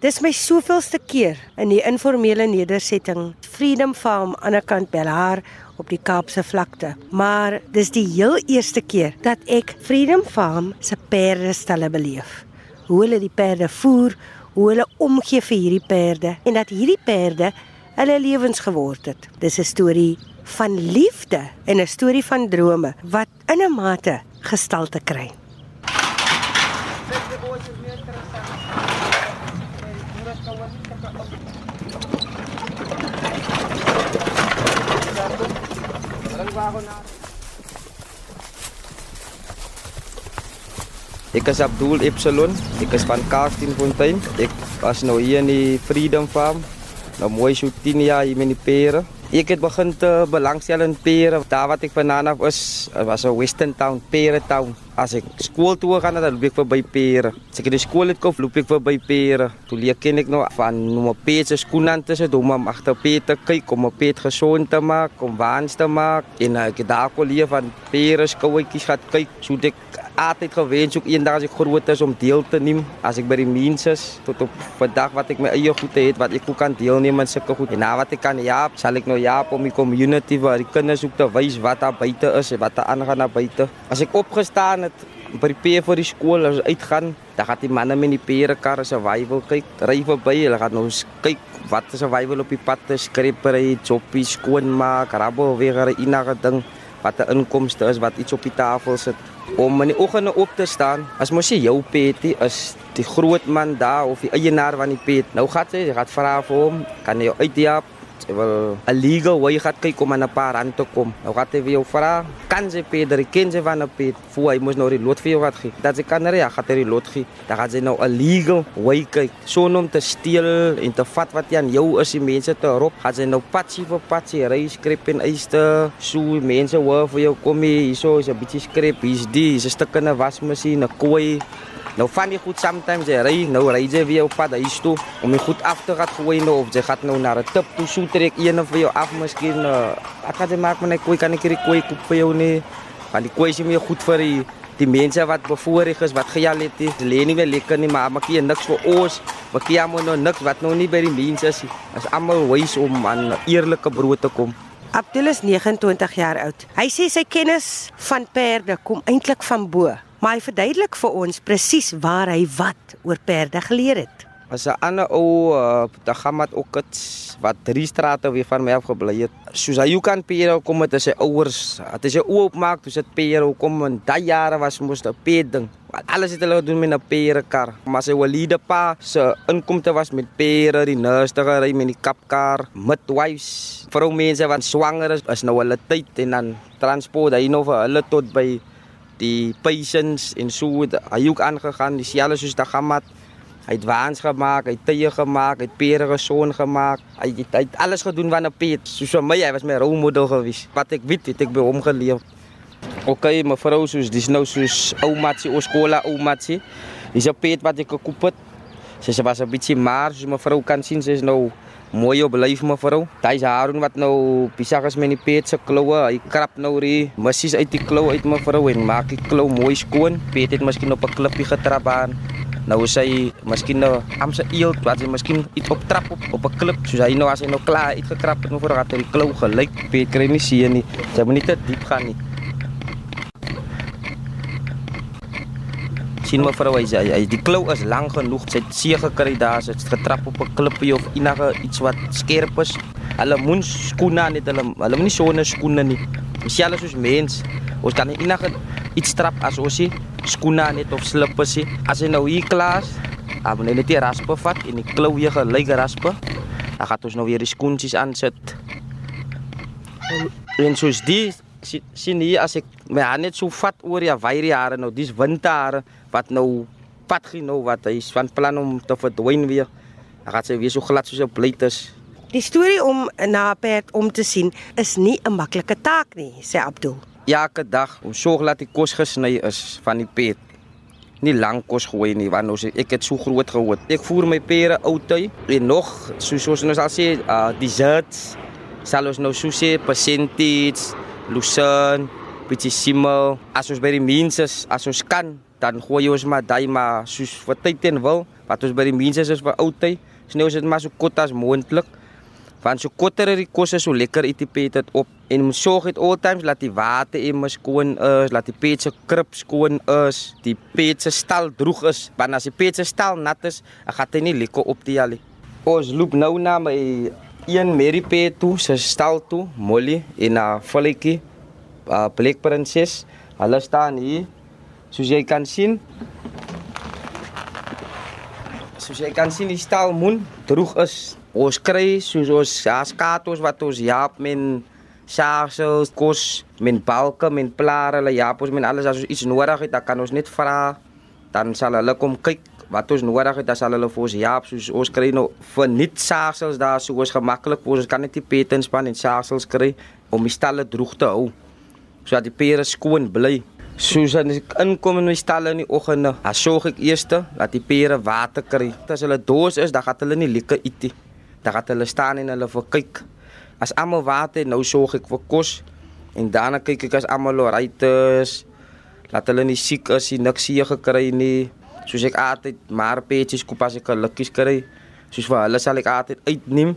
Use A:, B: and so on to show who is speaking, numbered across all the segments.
A: Dis my soveelste keer in die informele nedersetting Freedom Farm aan die kant Bellaar op die Kaapse vlakte. Maar dis die heel eerste keer dat ek Freedom Farm se perde stalle beleef. Hoe hulle die perde voer, hoe hulle omgee vir hierdie perde en dat hierdie perde hulle lewens geword het. Dis 'n storie van liefde en 'n storie van drome wat in 'n mate gestalte kry.
B: Ek is Abdul Epsilon. Ek is van Kaapstadfontein. Ek was nou hier in die Freedom Farm. Nou mooi so 10 jaar hier met die pere. Ek het begin te belangstel in pere. Daar wat ek vandaan af is, was 'n Western Town, Pere Town. As ek skool toe gaan, dan loop ek verby pere. As ek die skool het kom, loop ek verby pere. Toe leer ken ek nou van my pere skoenante se dom om agter pere te kyk om 'n pere gesond te maak, om waans te maak. En ek het daar kon leer van pere skouetjies gaan kyk, so ek altyd gewens ook eendag as ek groot is om deel te neem as ek by die mense is tot op vandag wat ek my eie goede het wat ek ook kan deelneem aan sulke goed. En na wat ek kan ja, sal ek nou ja om die community waar die kinders ook te wys wat daar buite is en wat daar aangaan daar buite. As ek opgestaan het by die P vir die skool as uitgaan, dan gaan die manne met die pere karre survival kyk, ry verby, hulle gaan nou kyk wat is survival op die pad, skrepery, choppie, skoonmaak, rabbel weer 'n enige ding wat 'n inkomste is wat iets op die tafel sit om in die oggende op te staan. As mos jy jou petie is die groot man daar of die eienaar van die pet. Nou gaan jy, jy gaan vra vir hom, kan jy uitdiap Jy wil 'n legal way gaan kyk om aan 'n paar rand te kom. Nou gaan jy vir jou vra, kan jy pet, er ken jy van 'n pet? Voor hy moet nou die lot vir jou gee. Dat jy kan ry, gaan jy die lot gee. Dan gaan jy nou 'n legal way kyk. Son om te steel en te vat wat aan jou is, die mense te rob. Gaan jy nou patsie vir patsie ry, skrep en eiste. So mense hoor vir jou kom hier, hierso is 'n bietjie skrep, hier's die, hier's 'n stuk in 'n wasmasjien, 'n kooi. Nou van die goed sometimes jy ry, nou ry jy weer op pad huis toe om die goed af te gaan gooi nou of jy gaan nou na 'n tip toe so trek een of jou af miskien uh, wat gaan jy maak met 'n koei kan ek hierdie koei koop vir jou nie. Want die koei is meer goed vir die die mense wat bevoorreg is wat gejal het die nie meer lekker nie maar maak jy niks vir ons wat jy moet nou niks wat nou nie by die mense is is almal wys om aan eerlike brood te kom.
A: Abdul is 29 jaar oud. Hy sê sy kennis van perde kom eintlik van bo maar hy verduidelik vir ons presies waar hy wat oor perde geleer het.
B: As 'n ander ou, uh, met ook dit wat drie strate weer van my af gebly het. Soos hy kan pere kom met sy ouers. Het hy sy oop maak, dis dit pere kom in daai jare was mos 'n ped ding. Alles het hulle gedoen met 'n pere kar. Maar sy walide pa se inkomste was met pere, die nursery met die kapkar, midwives. Vrou mense wat swanger is, is nou hulle tyd en dan transport hy nou vir hulle tot by die patients en so hy ook aangegaan dieselfde soos daai gamat hy het waans gemaak hy het tye gemaak hy het pere gesond gemaak hy het, hy het alles gedoen wat 'n pet soos vir my hy was my rolmodel gewees wat ek weet het ek by hom geleef. Ok mevrou soos dis nou soos oumatsie ons skool oumatsie dis 'n pet wat ek gekoop het. Sy was 'n bietjie maar soos mevrou kan sien sy is nou mooi op lyf mevrou. Daai Harun wat nou besig is met die pet se kloue, hy krap nou die missies uit die klou uit mevrou en maak die klou mooi skoon. Pet het miskien op 'n klippie getrap aan. Nou sy miskien nou am se eel wat hy miskien iets op trap op op 'n klip. Soos hy nou as hy nou klaar uitgekrap het mevrou het hy die klou gelyk. Pet kry nie seën nie. Sy moet nie te diep gaan nie. Sien mevrou hy, hy, die klou is lank genoeg. Sy het seë gekry daar, sy het getrap op 'n klippie of enige iets wat skerp is. Hulle moet skoene aan het hulle hulle moet nie sonne skoene nie. Spesiaal soos mens. Ons kan enige iets trap as ons sie skoene aan het of slippers sie. As hy nou hier klaar is, dan moet hy net die raspe vat en die klou weer gelyk raspe. Dan gaan ons nou weer die skoentjies aansit. En soos die sien hier as ek my hand net so vat oor ja wyre hare nou dis windhare wat nou pad gaan nou wat hy van plan om te verdwyn weer. Dan gaan sy weer so glad soos 'n blyt is.
A: Die storie om na 'n perd om te sien is nie 'n maklike taak nie sê Abdul.
B: Elke dag om sorg dat die kos gesny is van die perd nie lank kos gooi nie want ons ek het so groot geword ek voer my pere oudty en nog soos ons nou sal sê uh, desserts sal ons nou so sê percentage Lucerne, bietjie simmel. As ons by die mense is, as ons kan, dan gooi ons maar daai maar soos vir tyd en wil wat ons by die mense is vir ou tyd. Ons dit maar so kort as moontlik. Want so korter die kos is so lekker eet die pet dit op en moet sorg dit altyd laat die water immer skoon is, laat die pet se krip skoon is, die pet se stal droog is. Want as die pet se stal nat is, gaan hy nie lekker op die al. Ons loop nou na my een Mary pet toe, sy stal toe, Molly en 'n volletjie, 'n Black Princess. Hulle staan hier. Soos jy kan sien, soos jy kan sien die stal moen droog is. Ons kry soos ons skatos wat ons jaap men sarsels kos men balke men plare. Hulle jaap ons men alles. As ons iets nodig het dan kan ons net vra dan sal hulle kom kyk wat ons nodig het sal hulle vir ons jaap soos ons kry nou vir net sarsels daar so ons gemaklik ons kan net die petens span en sarsels kry om die stalle droog te hou sodat die pere skoon bly Soos as ek inkom in my stal in die oggende, dan sorg ek eers dat die pere water kry. As hulle doos is, dan gaan hulle nie lekker eet nie. Dan gaan hulle staan en hulle vir kyk. As almal water, nou sorg ek vir kos en daarna kyk ek as almal alright is. Laat hulle nie siek is, nie niks hier gekry nie. Soos ek altyd maar petjies koop as ek lukkies kry. Soos vir hulle sal ek altyd uitneem.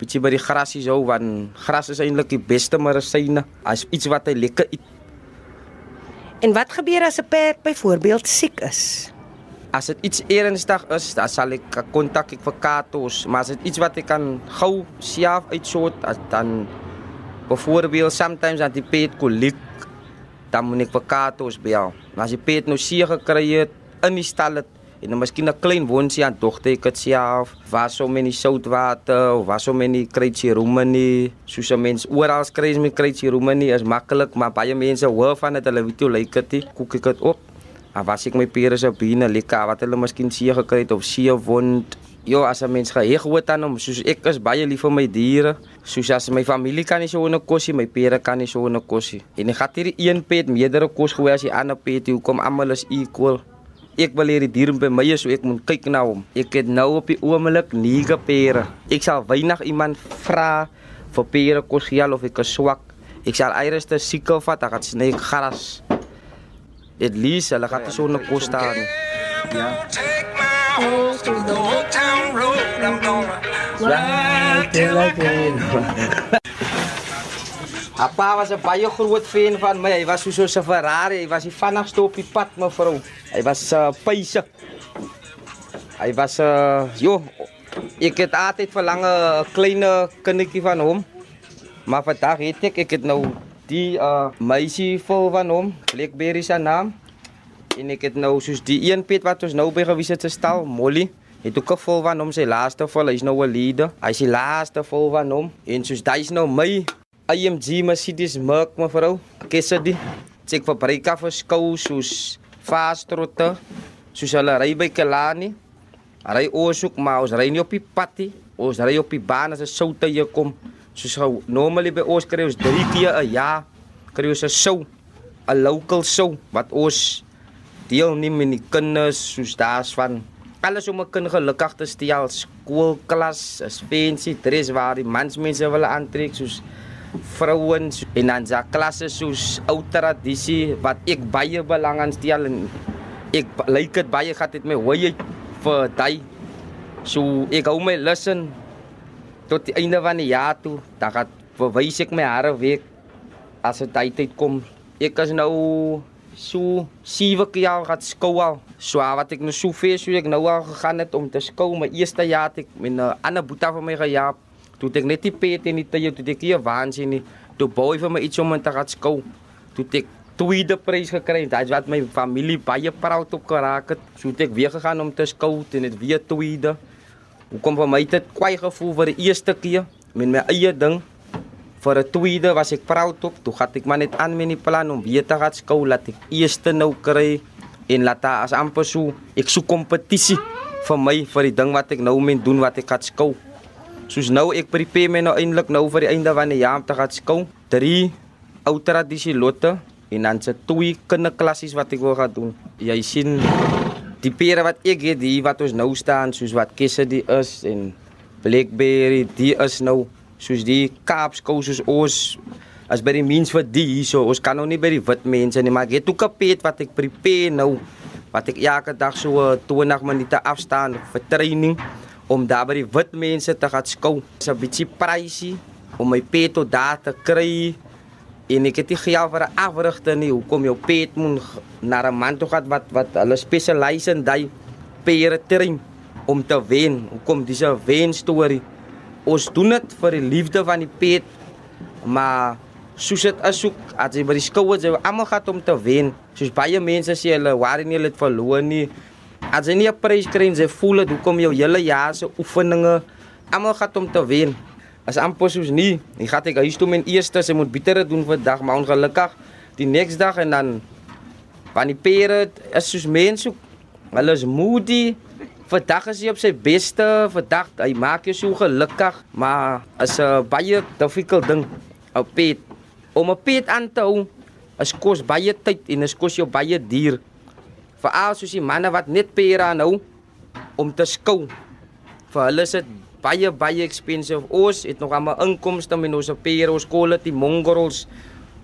B: Bietjie by die grasie so want gras is eintlik die beste medisyne. As iets wat hy lekker eet.
A: En wat gebeur as 'n perd byvoorbeeld siek is?
B: As dit iets ernstig is, dan sal ek kontak ek vir Katos, maar as dit iets wat ek kan gou self uitsort, dan byvoorbeeld sometimes dat die pet koliek, dan moet ek vir Katos bel. Maar as die pet nou seer gekry het in die stal het en dan miskien 'n klein wondsie aan dogter ek dit self, was hom in die soutwater was hom in die kruitjie romanie, soos 'n mens oral kry met kruitjie romanie is maklik, maar baie mense hoor van dit, hulle weet hoe lyk dit, koek ek dit op. Maar was ek my pere se bene lekker wat hulle miskien seer gekry het of seer wond. Jo, as 'n mens geheg word aan hom, soos ek is baie lief vir my diere. Soos as my familie kan nie so 'n kosie, my pere kan nie so 'n kosie. En ek het hierdie een pet meerdere kos gooi as die ander pet, hoe kom almal is equal. Ek wil hierdie dier by my is so ek moet kyk na hom. Ek het nou op die oomblik 9 pere. Ek sal weinig iemand vra vir pere kos gee of ek is swak. Ek sal eerste siekel vat, ek gaan sny gras. Dit lees hulle gaan so 'n kos staan. Ja. Appa was 'n baie groot fan van my. Hy was so so 'n Ferrari, hy was die vinnigste op die pad, mevrou. Hy was 'n uh, pyse. Hy was 'n uh, jo, ek het altyd verlang 'n klein kindertjie van hom. Maar vandag het ek ek het nou die uh meisie vol van hom, Blackberry se naam. En ek het nou soos die een pet wat ons nou by gewys het se stal, Molly. Het ook vol van hom sy laaste vol, hy's nou 'n leader. Hy's die laaste vol van hom. En soos daai's nou my IMG Mercedes Merc mevrou. Kesse die. Ek fabriek af skou soos fastrotte. Soos hulle ry by Kelani. Ry oorsoek maar ons ry nie op die pad nie. Ons ry op die baan as 'n soutte hier kom soos gou normally by ons kry ons 3 keer 'n jaar kry ons 'n show 'n local show wat ons deelneem in die kinders soos daar's van alles om 'n kind gelukkig te stel skoolklas fancy dress waar die mansmense wil aantrek soos vrouens en dan ja klasse soos ou tradisie wat ek baie belang aan stel en ek lyk dit baie gat het my hoe vir daai so ek hou my lesson tot die einde van die jaar toe, dan gaan verwys ek my hare week as dit tyd kom. Ek is nou so sewe jaar gaan skou al. So wat ek nou so veel so ek nou al gegaan het om te skou my eerste jaar het ek met 'n ander boetie van my gejaag. Toe ek net die pet en die tye toe ek hier waansin nie. Toe boy vir my iets om te gaan skou. Toe ek tweede prys gekry. Dit wat my familie baie proud op geraak het. So ek weer gegaan om te skou en dit weer tweede. Hoe kom vir my dit kwai gevoel vir die eerste keer met my eie ding. Vir 'n tweede was ek proud op. Toe gat ek maar net aan met die plan om weer te gaan skou laat ek eerste nou kry en laat as amper so ek so kompetisie vir my vir die ding wat ek nou moet doen wat ek gaan skou. Soos nou ek prepare my nou eintlik nou vir die einde van die jaar om te gaan skou. 3 ou tradisie lotte en dan se twee kinderklassies wat ek wil gaan doen. Jy sien die pere wat ek het, die wat ons nou staan, soos wat kesse die is en blackberry, die is nou soos die kaapskou soos ons as by die mens vir die hierso. Ons kan nou nie by die wit mense nie, maar ek het ook 'n pet wat ek prepare nou wat ek elke dag so 20 minute afstaan vir training om daar by die wit mense te gaan skou. Dit's 'n bietjie pricey om my pet tot daar te kry. En ek het nie geld vir 'n afrigter nie. Hoekom jou pet moet na 'n man toe gaan wat wat hulle spesialiseer in daai pere train om te wen. Hoekom dis 'n wen storie. Ons doen dit vir die liefde van die pet. Maar soos dit is ook as jy by die skouers jy almal gaan om te wen. Soos baie mense sê hulle waar nie hulle het verloor nie. As jy nie 'n prys kry en jy voel dit hoekom jou hele jaar se oefeninge almal gaan om te wen. As amper soos nie, ek gaan ek huis toe my eerste se moet bitter doen vir dag, maar ongelukkig die next dag en dan van die pere is soos mense hulle is moody. Vandag is hy op sy beste, vandag hy maak jou so gelukkig, maar is 'n baie difficult ding op pet. Om 'n pet aan te hou is kos baie tyd en is kos jou baie duur. Veral soos die manne wat net pere aanhou om te skou. Vir hulle is dit baie baie expensive. Ons het nog my inkomste met ons pere, ons quality mongrels,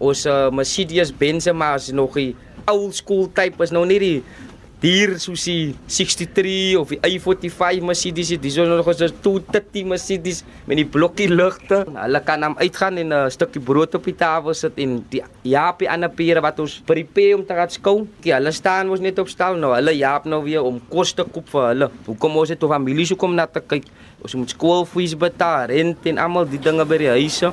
B: ons uh, Mercedes Benz maar is nog die old school type is nou nie die dier soos die 63 of die i45 Mercedes, dis nog so 230 Mercedes met die blokkie ligte. Hulle kan hom uitgaan en 'n stukkie brood op die tafel sit en die Japie ander pere wat ons prepare om te gaan skou. Die hulle staan mos net op stal nou. Hulle Jaap nou weer om kos te koop vir hulle. Hoekom ons het 'n familie so kom na te kyk. Ons moet skoolfees betaal, rent en almal die dinge by die huise.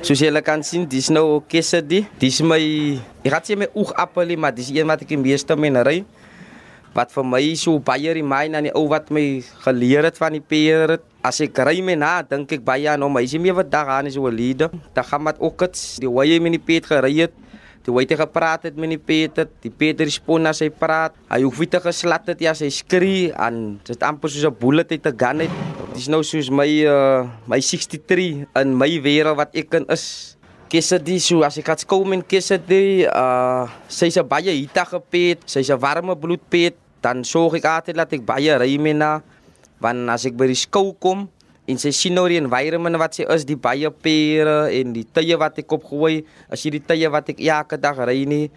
B: Soos julle kan sien, dis nou kessedi. Dis my ek het sê my oogappel, maar dis een wat ek die meeste mee ry. Wat vir my so baie remind aan die ou wat my geleer het van die pere. As ek ry my na, dink ek baie aan hom. Hy sê my wat daar aan is so 'n leader. Dan gaan met ook dit die hoe jy met die pet gery het. Toe hy het gepraat het met die Peter, die Peter respond as hy praat. Hy hoef te geslat het ja, hy skree en dit amper soos 'n bullet uit 'n gun uit. Dis nou soos my uh, my 63 in my wêreld wat ek in is. Kesse die so as ek het kom in kesse die uh sy's 'n baie hitige pet, sy's 'n warme bloedpet, dan sorg ek altyd dat ek baie ry mee na want as ek by die skou kom en sy sien nou die environment wat sy is, die baie pere en die tye wat ek opgooi, as jy die tye wat ek elke dag ry nie.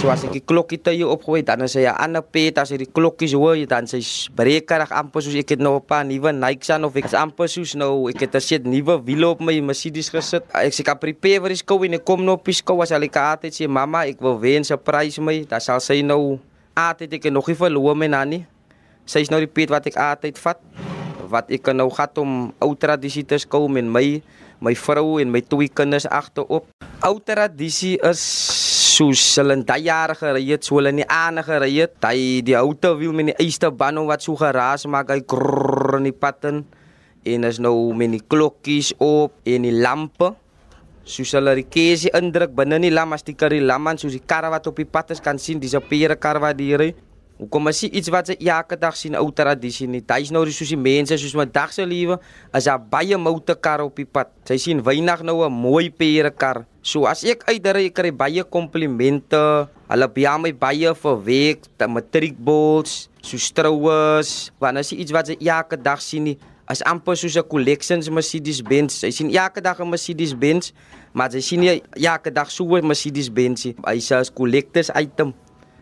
B: So as ek die klokkie tye opgooi, dan is hy 'n ander pet as hy die klokkies hoor, dan sy brekerig amper soos ek het nou 'n paar nuwe Nikes aan of ek is amper soos nou ek het 'n set nuwe wiele op my Mercedes gesit. Ek sê kan prepare vir die skou en ek kom nou op die skou as hy altyd sê mamma, ek wil wen surprise my. Dan sal sy nou altyd ek nog nie verloor my nannie. Sy is nou die pet wat ek altyd vat wat ek nou gat om ou tradisie te skou met my my vrou en my twee kinders agterop. Ou tradisie is soos hulle in daai jare gery het, so hulle nie aan gery het. Hy die auto wiel met die eerste bano wat so geraas maak, hy krrr in die patten en is nou met die klokkies op en die lampe. Soos hulle die kesie indruk binne die lam as die karre lamman soos die karre wat op die pad is kan sien, dis 'n pere kar wat die ry. Hoekom as jy iets wat jy elke dag sien ou tradisie nie. Dis nou soos die mense soos my dag se lewe as daar baie motorkar op die pad. Sy sien weinig nou 'n mooi perekar. So as ek uitry ek kry baie komplimente. Hulle bia my baie vir week, die matriekbols, so stroues. Want as jy iets wat jy elke dag sien nie, as amper soos 'n collections Mercedes Benz. Sy sien elke dag 'n Mercedes Benz, maar sy sien nie elke dag so 'n Mercedes Benz nie. Hy sê as collectors item.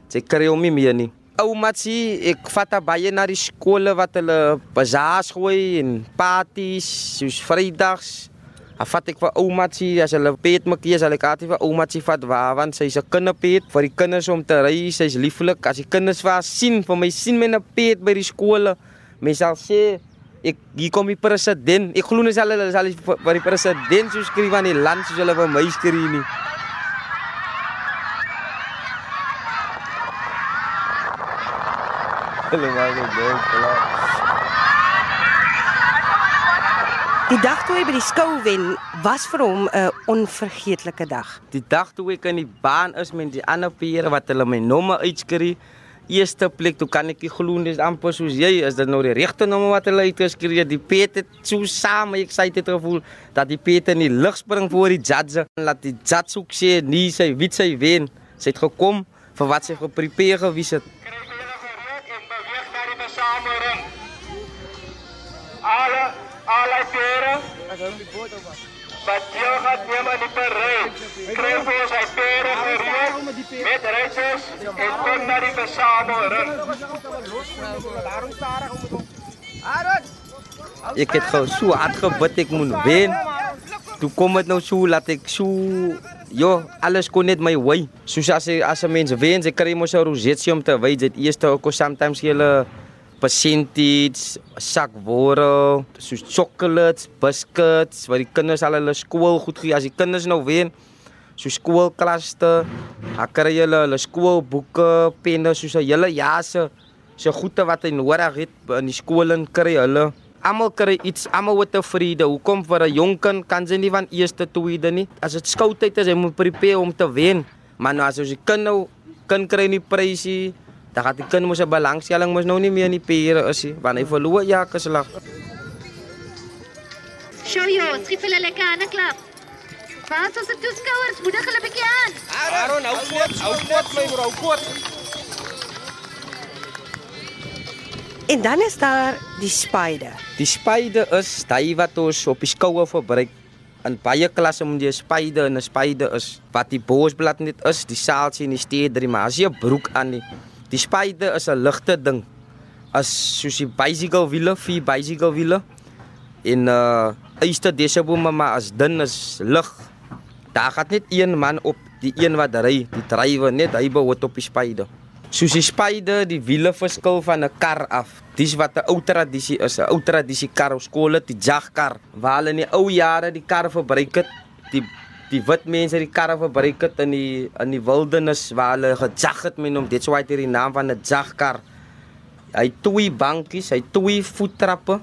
B: Sy kry hom nie meer nie. Oumatsie, ek vat baie na die skole wat hulle bazaars gooi en parties, soos Vrydags. Dan vat ek vir oumatsie as hulle pet my kies, hulle kaartie vir oumatsie vat waar want sy's 'n kinderpet vir die kinders om te ry, sy's lieflik. As die kinders vir haar sien, vir my sien my 'n pet by die skole, mens sal sê ek hier kom die president. Ek glo nie hulle sal vir die president skryf aan die land soos hulle vir my skryf nie. Hulle maak dit baie klaar.
A: Die dag toe hy by die skou wen, was vir hom 'n onvergeetlike dag.
B: Die dag toe ek in die baan is met die ander pere wat hulle my nommer uitskree, eerste plek, toe kan ek nie glo dis amper soos jy, is dit nou die regte nommer wat hulle uitgeskree het. Die pet het so saam excited gevoel dat die pet in die lug spring voor die judge en laat die judge ook sê nee, sy weet sy wen. Sy het gekom vir wat sy geprepare gewys het.
C: Alle allerlei pere. Wat jy gaat neem aan die parade. Kry vir ons hy pere gereed met reisers en kom na die versamelring.
B: Ek het gou so hard gebid ek moet wen. Toe kom dit nou so laat ek so Jo, alles kon net my wy. Soos as jy as 'n mens wen, jy kry mos 'n rosetjie om te wy. Dit eers ook sometimes jy percentage, sakworrel, soos chocolates, biscuits, wat die kinders al hulle skool goed gee. As die kinders nou wen, so skoolklaste, dan kry hulle hulle skoolboeke, penne, soos 'n hele jaar se se goede wat hy nodig het in die skool en kry hulle almal kry iets, almal met 'n vrede. Hoekom vir 'n jong kind kan jy nie van eerste tweede nie? As dit skoutyd is, jy moet prepare om te wen. Maar nou as jy kind nou kind kry nie prysie, dan gaan die kind mos 'n belangstelling mos nou nie meer in die pere is nie, want hy verloor ja geslag.
D: Show jou, skiep hulle lekker aan 'n klap. Wat as die toeskouers moedig hulle bietjie aan.
B: Aaron, hou kort, hou kort my bro, kort.
A: En dan is daar die spyde.
B: Die spyde is daai wat ons op die skoue verbruik. In baie klasse moet jy 'n spyde en 'n spyde is wat die bosblad net is, die saaltjie en die steedrie, maar as jy 'n broek aan die die spyde is 'n ligte ding. As soos die bicycle wiele, vier bicycle wiele en uh eerste desebome maar as dun is lig. Daar gaan net een man op, die een wat ry, die drywer net hy behoort op die spyde. Soos die spyde die wiele verskil van 'n kar af. Dis wat 'n ou tradisie is, 'n ou tradisie kar op skole, die jagkar. Waar hulle in die ou jare die karre verbruik het, die die wit mense die karre verbruik het in die in die wildernis waar hulle gejag het met hom. Dit's why dit die naam van 'n jagkar. Hy twee bankies, hy twee voettrappe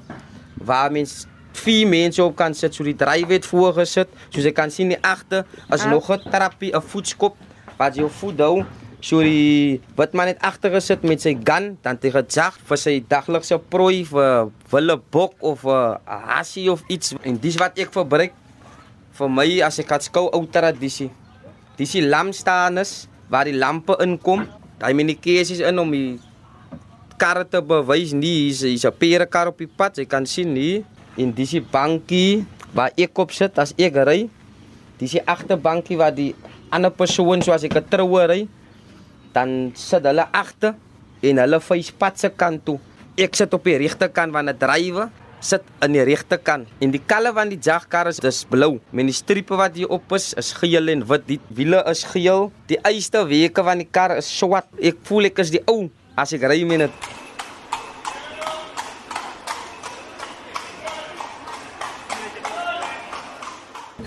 B: waar mens vier mense op kan sit, so die drywer het voorgesit. Soos jy kan sien die agter is nog 'n trappie, 'n voetskop wat jou voet hou. So die wat man net agter gesit met sy gun, dan te gejag vir sy daglikse prooi vir wille bok of 'n hassie of iets. En dis wat ek verbruik vir my as ek gaan skou ou tradisie. Dis die lampstaaners waar die lampe inkom. Daai minikesies in om die karre te bewys nie hier's hier's 'n perekar op die pad. Jy kan sien hier en dis die bankie waar ek op sit as ek ry. Dis die agterbankie waar die ander persoon soos ek 'n troue ry dan sit hulle agter en hulle face pad se kant toe. Ek sit op die regterkant van 'n drywer sit in die regterkant en die kalle van die jagkar is dis blou met die strepe wat hier op is is geel en wit. Die wiele is geel. Die eerste weke van die kar is swart. Ek voel ek is die ou as ek ry met dit.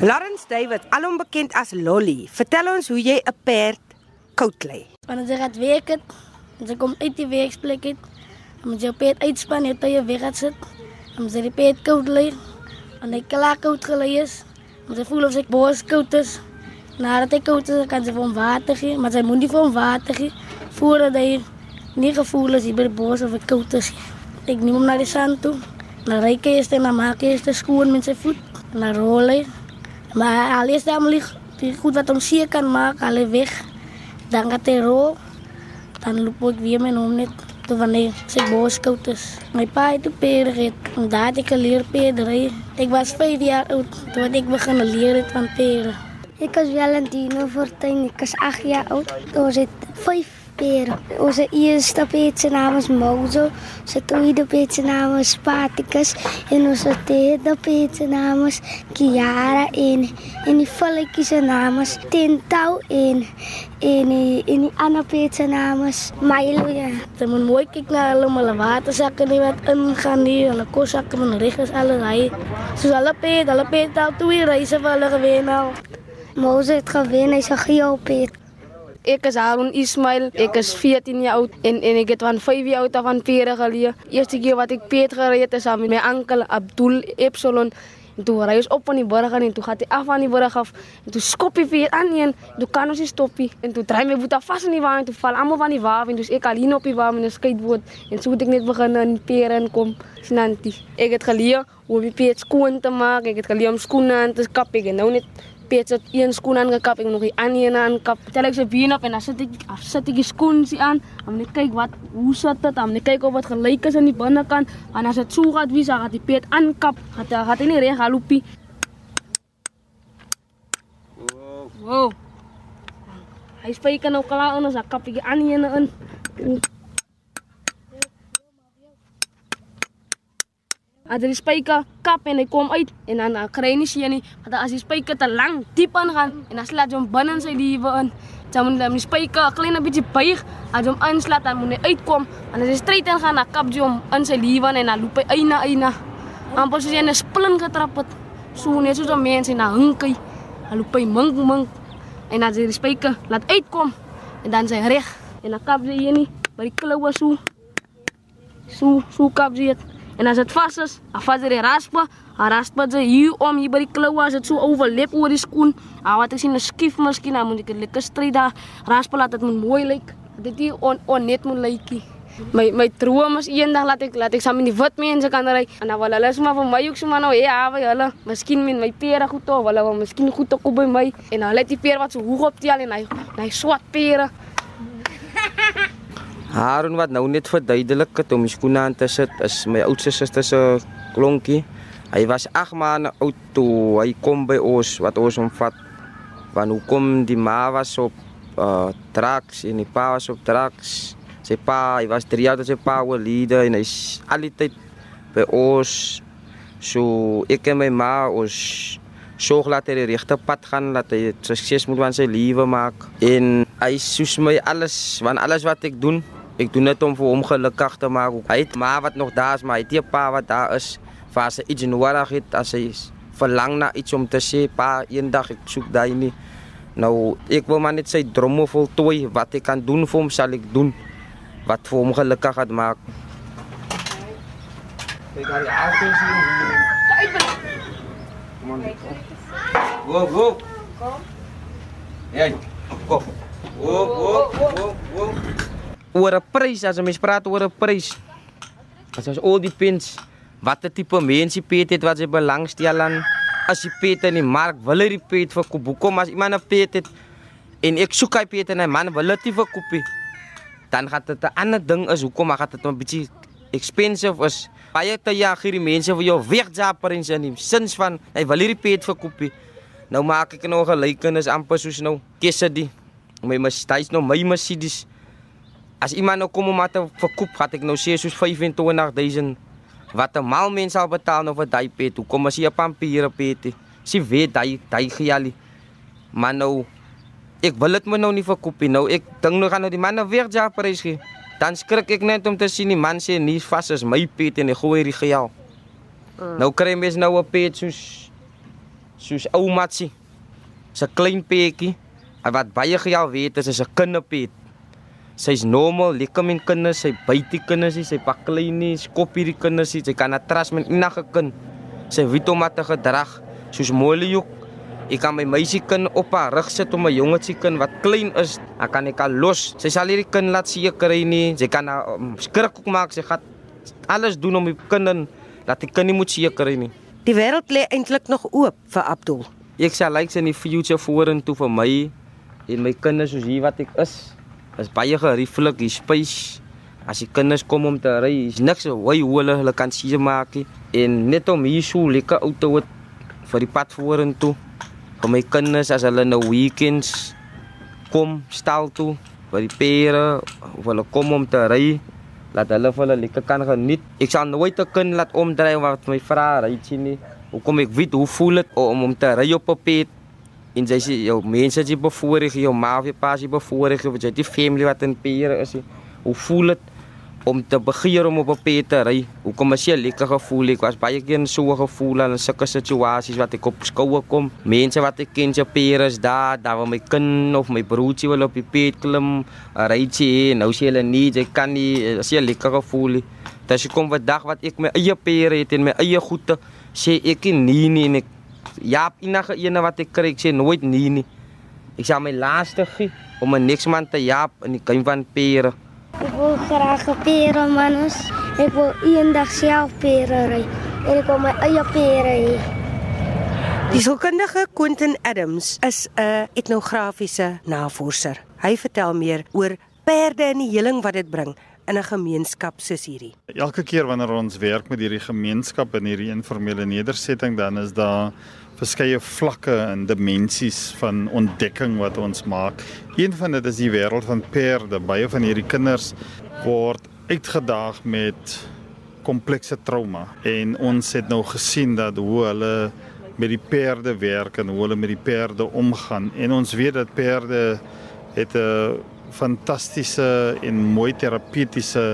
A: Lawrence David, alom bekend as Lolly, vertel ons hoe jy 'n perd koud lê.
E: Wanneer jy gaat werken, als je komt uit die werksplek, dan moet je op het uitspannen, je je weg je die peet koud liggen. En hij klaar koud gelegen is, moet je voelen of zijn borst koud is. Nadat hij koud is, kan ze voor hem water geven. Maar zij moet niet voor hem water geven, voordat hij niet gevoel is bij de borst of het koud is. Ik neem hem naar de zand toe. Dan reik eerst en dan maak ik eerst de schoen met zijn voet. En dan rol hij. Maar al ligt die goed wat hem zeer kan maken, al weg. Dan gaat hij rol. Dan loop ik weer hond net tot wanneer sy boskoud is. My pa het 'n peder gehad en daar het ek geleer pedery. Ek was 5 jaar oud toe ek begin leer het van pere.
F: Ek is Valentino Fortuin, ek is 8 jaar oud. Ons het 5 Onze eerste peetsenaam is Mozo. Onze tweede peetsenaam is Paticus. En onze derde peetsenaam is Kiara. En, en die valkjes naam is Tintau. En, en, die, en die andere peetsenaam is Milo. Ja.
E: Je moet mooi kijken naar allemaal waterzakken die wat ingaan. Die alle kostzakken van de regens, alle rijden. zijn alle peet, alle peet, al twee reizen van alle gewinnen.
F: Mozo heeft gewinnen, hij is een geopeet.
G: Ek is Harun Ismail. Ek is 14 jaar oud en en ek het van 5 jaar oud af aan pere geleer. Eerste keer wat ek peet gery het saam met my oom Abdul Epsilon. En toe ry ons op van die berg en toe gaan hy af van die berg af. En toe skop hy weer aan een. Toe kan ons nie stop nie. En toe draai my boeta vas in die wa en toe val almal van die wa en dus ek alleen op die wa met 'n skateboard en so het ek net begin in pere inkom. Snantie. Ek het geleer hoe om die peet skoon te maak. Ek het geleer om skoene aan te kap. Ek het nou net peet sit een skoen aangekap en nog die ander een aangekap. Tel ek se been op en dan sit ek af sit ek die skoen sie aan. Dan moet ek kyk wat hoe sit dit? Dan moet ek kyk of dit gelyk is aan die binnekant. En as dit so gaat wie sal die peet aankap. Gaat gaat hy nie reg halopie. Wow. Hy spyker nou klaar in as ek kap die ander een in. As die spyker kap en hy kom uit en dan kry nie sien nie, want as die spyker te lank diep ingaan en dan slaat hom binne in sy lewe in, dan moet die spyker 'n klein bietjie buig, as hom aanslaat dan moet hy uitkom en as hy stryd ingaan, dan kap hy hom in sy lewe en dan loop hy eina eina. Amper soos hy 'n splin getrap het. So net soos 'n mens en dan hinkie. Hy loop hy mink mink en sy die spyker laat uitkom en dan sy reg en dan kap sy hier nie by die kloue so. So so kap sy het. En as dit vas is, dan vat jy die raspa, raspa jy hier om hier by die kloue as dit so overlap oor die skoen. Ah wat ek sien 'n skief miskien, dan moet ek 'n lekker stry daar raspa laat dit mooi lyk. Dit hier on, on net moet lykie. My my droom is eendag laat ek laat ek saam met die wit mense kan ry en dan wil hulle sommer vir my ook sommer nou hê hawe hulle. Miskien met my pere goed of hulle wil miskien goed te koop by my en hulle het die peer wat so hoog optel en hy hy swat pere.
B: Haron wat nou net verduidelik het om skoene aan te sit is my oudste suster se klonkie. Hy was 8 maande oud toe hy kom by ons wat ons hom vat. Want hoekom die ma was op uh traks en die pa was op traks. Sy pa, hy was 3 jaar toe sy pa oorlede en hy's al die tyd by ons. So ek en my ma ons sorg dat hy die regte pad gaan, dat hy sukses moet van sy lewe maak. En hy soos my alles, want alles wat ek doen, ek doen dit om vir hom gelukkig te maak. Hy het ma wat nog daar is, maar hy het 'n pa wat daar is. Vir as hy iets nodig het, as hy verlang na iets om te sê, pa, eendag ek soek daai nie. Nou, ek wil maar net sy drome voltooi. Wat ek kan doen vir hom, sal ek doen. Wat vir hom gelukkig gaat maak. Kyk, daar die auto's hier. Kom aan. Go, go. Kom. Hey, kom. Go, go, go, go. Oor 'n prys, as 'n mens praat oor 'n prys. As ons al die pins watter tipe mense pet het wat sy belangstel aan as die pet in die mark wil hy die pet verkoop. Hoekom as iemand 'n pet het en ek soek hy pet en hy man wil dit verkoop nie. Dan gaan dit 'n ander ding is hoekom gaan dit 'n bietjie expensive is. Baie te ja hierdie mense vir jou wegjaperings in die sins van hy wil hierdie pet verkoop nie. Nou maak ek nog 'n gelykenis amper soos nou Kesedi. My Mercedes nou my Mercedes. As iemand nou kom om maar te verkoop, gaan ek nou sê soos 25000 wat 'n mal mens sal betaal nou vir daai pet. Hoekom as jy 'n pampiere pet? Sy weet daai daai gejalie. Maar nou ek wil dit my nou nie verkoop nie. Nou ek dink nou gaan nou die man nou weer ja prys gee. Dan skrik ek net om te sien die man sê nie vas is my pet en hy gooi hierdie gejal. Mm. Nou kry mens nou 'n pet soos soos ou matsie. 'n klein petjie. Wat baie gejal weet is 'n kinderpet. Sy's normaal, lekker met kinders, sy buite kinders, sy pak klein nie, skop hierdie kinders, sy kan atras met enige kind. Sy weet hoe om te gedrag, soos Mollyhoek. Ek kan my meisiekind op haar rug sit om 'n jongetjiekind wat klein is, dan kan ek haar los. Sy sal hierdie kind laat seker kry nie. Sy kan haar um, skrik ook maak. Sy gaan alles doen om die kind laat die kind nie moet seker kry nie.
A: Die wêreld lê eintlik nog oop vir Abdul.
B: Ek sal lyk like in die future vorentoe vir my en my kinders soos hier wat ek is is baie gerieflik, die spys. As die kinders kom om te ry, is niks hoe hulle hulle kan sien maak. En net om hier so lekker auto het vir die pad vorentoe. Vir my kinders as hulle nou weekends kom stal toe vir die pere of hulle kom om te ry, laat hulle vir hulle lekker kan geniet. Ek sal nooit 'n kind laat omdry wat my vra ry sien nie. Hoekom ek weet hoe voel dit om om te ry op 'n pad en jy sê jou mense jy bevoorreg jou ma of jou pa jy bevoorreg of jy die familie wat in Peer is hoe voel dit om te begeer om op 'n pet te ry? Hoekom as jy lekker gevoel? Ek was baie keer in so 'n gevoel in sulke situasies wat ek op skoue kom. Mense wat ek ken jy Peer is daar daar waar my kind of my broertjie wil op die pet klim ry jy nou sê hulle nie jy kan nie as jy lekker gevoel dat jy kom vandag wat ek my eie Peer het en my eie goede sê ek nie nie en ek Ja, enige ene wat ek kry, ek sê nooit nee nie. Ek sê my laaste gee om 'n niks man te jaap in die kuin van pere.
F: Ek wil graag 'n pere manus. Ek wil eendag self pere ry. En ek wil my eie pere hê.
A: Die sielkundige Quentin Adams is 'n etnografiese navorser. Hy vertel meer oor perde en die heling wat dit bring in 'n gemeenskap soos hierdie.
H: Elke keer wanneer ons werk met hierdie gemeenskap in hierdie informele nedersetting, dan is daar verskeie vlakke en dimensies van ontdekking wat ons maak. Een van dit is die wêreld van perde. Baie van hierdie kinders word uitgedaag met komplekse trauma en ons het nou gesien dat hoe hulle met die perde werk en hoe hulle met die perde omgaan en ons weet dat perde het 'n fantastiese en mooi terapeutiese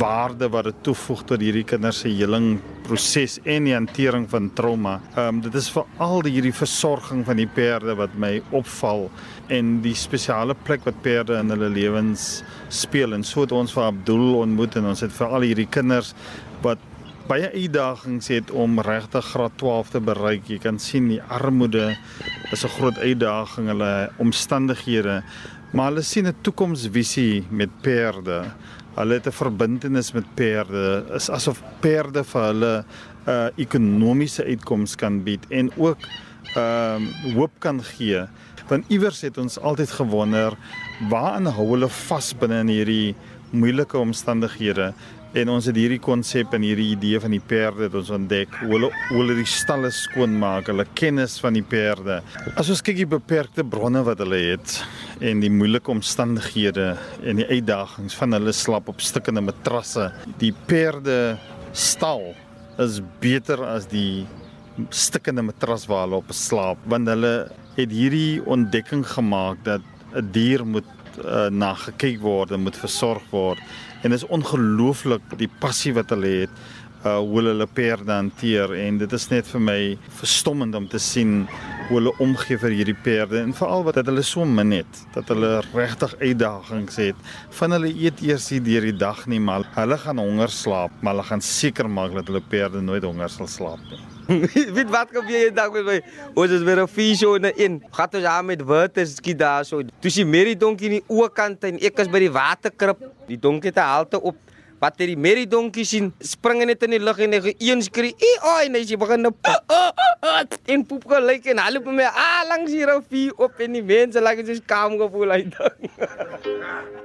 H: waarde wat dit toevoeg tot hierdie kinders se heling proses en die hantering van trauma. Ehm um, dit is veral hierdie versorging van die perde wat my opval en die spesiale plek wat perde in hulle lewens speel en so het ons vir Abdul ontmoet en ons het vir al hierdie kinders wat baie uitdagings het om regtig graad 12 te bereik. Jy kan sien die armoede is 'n groot uitdaging, hulle omstandighede maar hulle sien 'n toekomsvisie met perde. Hulle het 'n verbintenis met perde. Is asof perde vir hulle 'n uh, ekonomiese uitkoms kan bied en ook ehm uh, hoop kan gee. Want iewers het ons altyd gewonder waaraan hou hulle vas binne in hierdie moeilike omstandighede En ons het hierdie konsep en hierdie idee van die perde het ons ontdek. Hoe hulle hoe hulle die stalle skoon maak, hulle kennis van die perde. As ons kyk die beperkte bronne wat hulle het en die moeilike omstandighede en die uitdagings van hulle slap op stukkende matrasse, die perde stal is beter as die stukkende matras waar hulle op slaap want hulle het hierdie ontdekking gemaak dat 'n dier moet uh, na gekyk word en moet versorg word en is ongelooflik die passie wat hulle het uh hoe hulle perde hanteer. En dit is net vir my verstommend om te sien hoe hulle omgee vir hierdie perde. En veral wat dat hulle so min het dat hulle regtig uitdagings het. Van hulle eet eers hier deur die dag nie maar hulle gaan honger slaap. Maar hulle gaan seker maak dat hulle perde nooit honger sal slaap nie
B: Weet wat gebeur jy dag met my? Ons is weer 'n fisio in in. Gat ons aan met water skiet daar so. Toe sy Mary donkie in die oorkant en ek is by die waterkrib. Die donkie het halte op. Wat het die Mary donkie sien? Spring net in die lug en hy een skree. "Ee, oi, nee, sy begin nou en poep gelyk en hulle op my ah langs hier op op en die mense lag like, so skaam gevoel uit.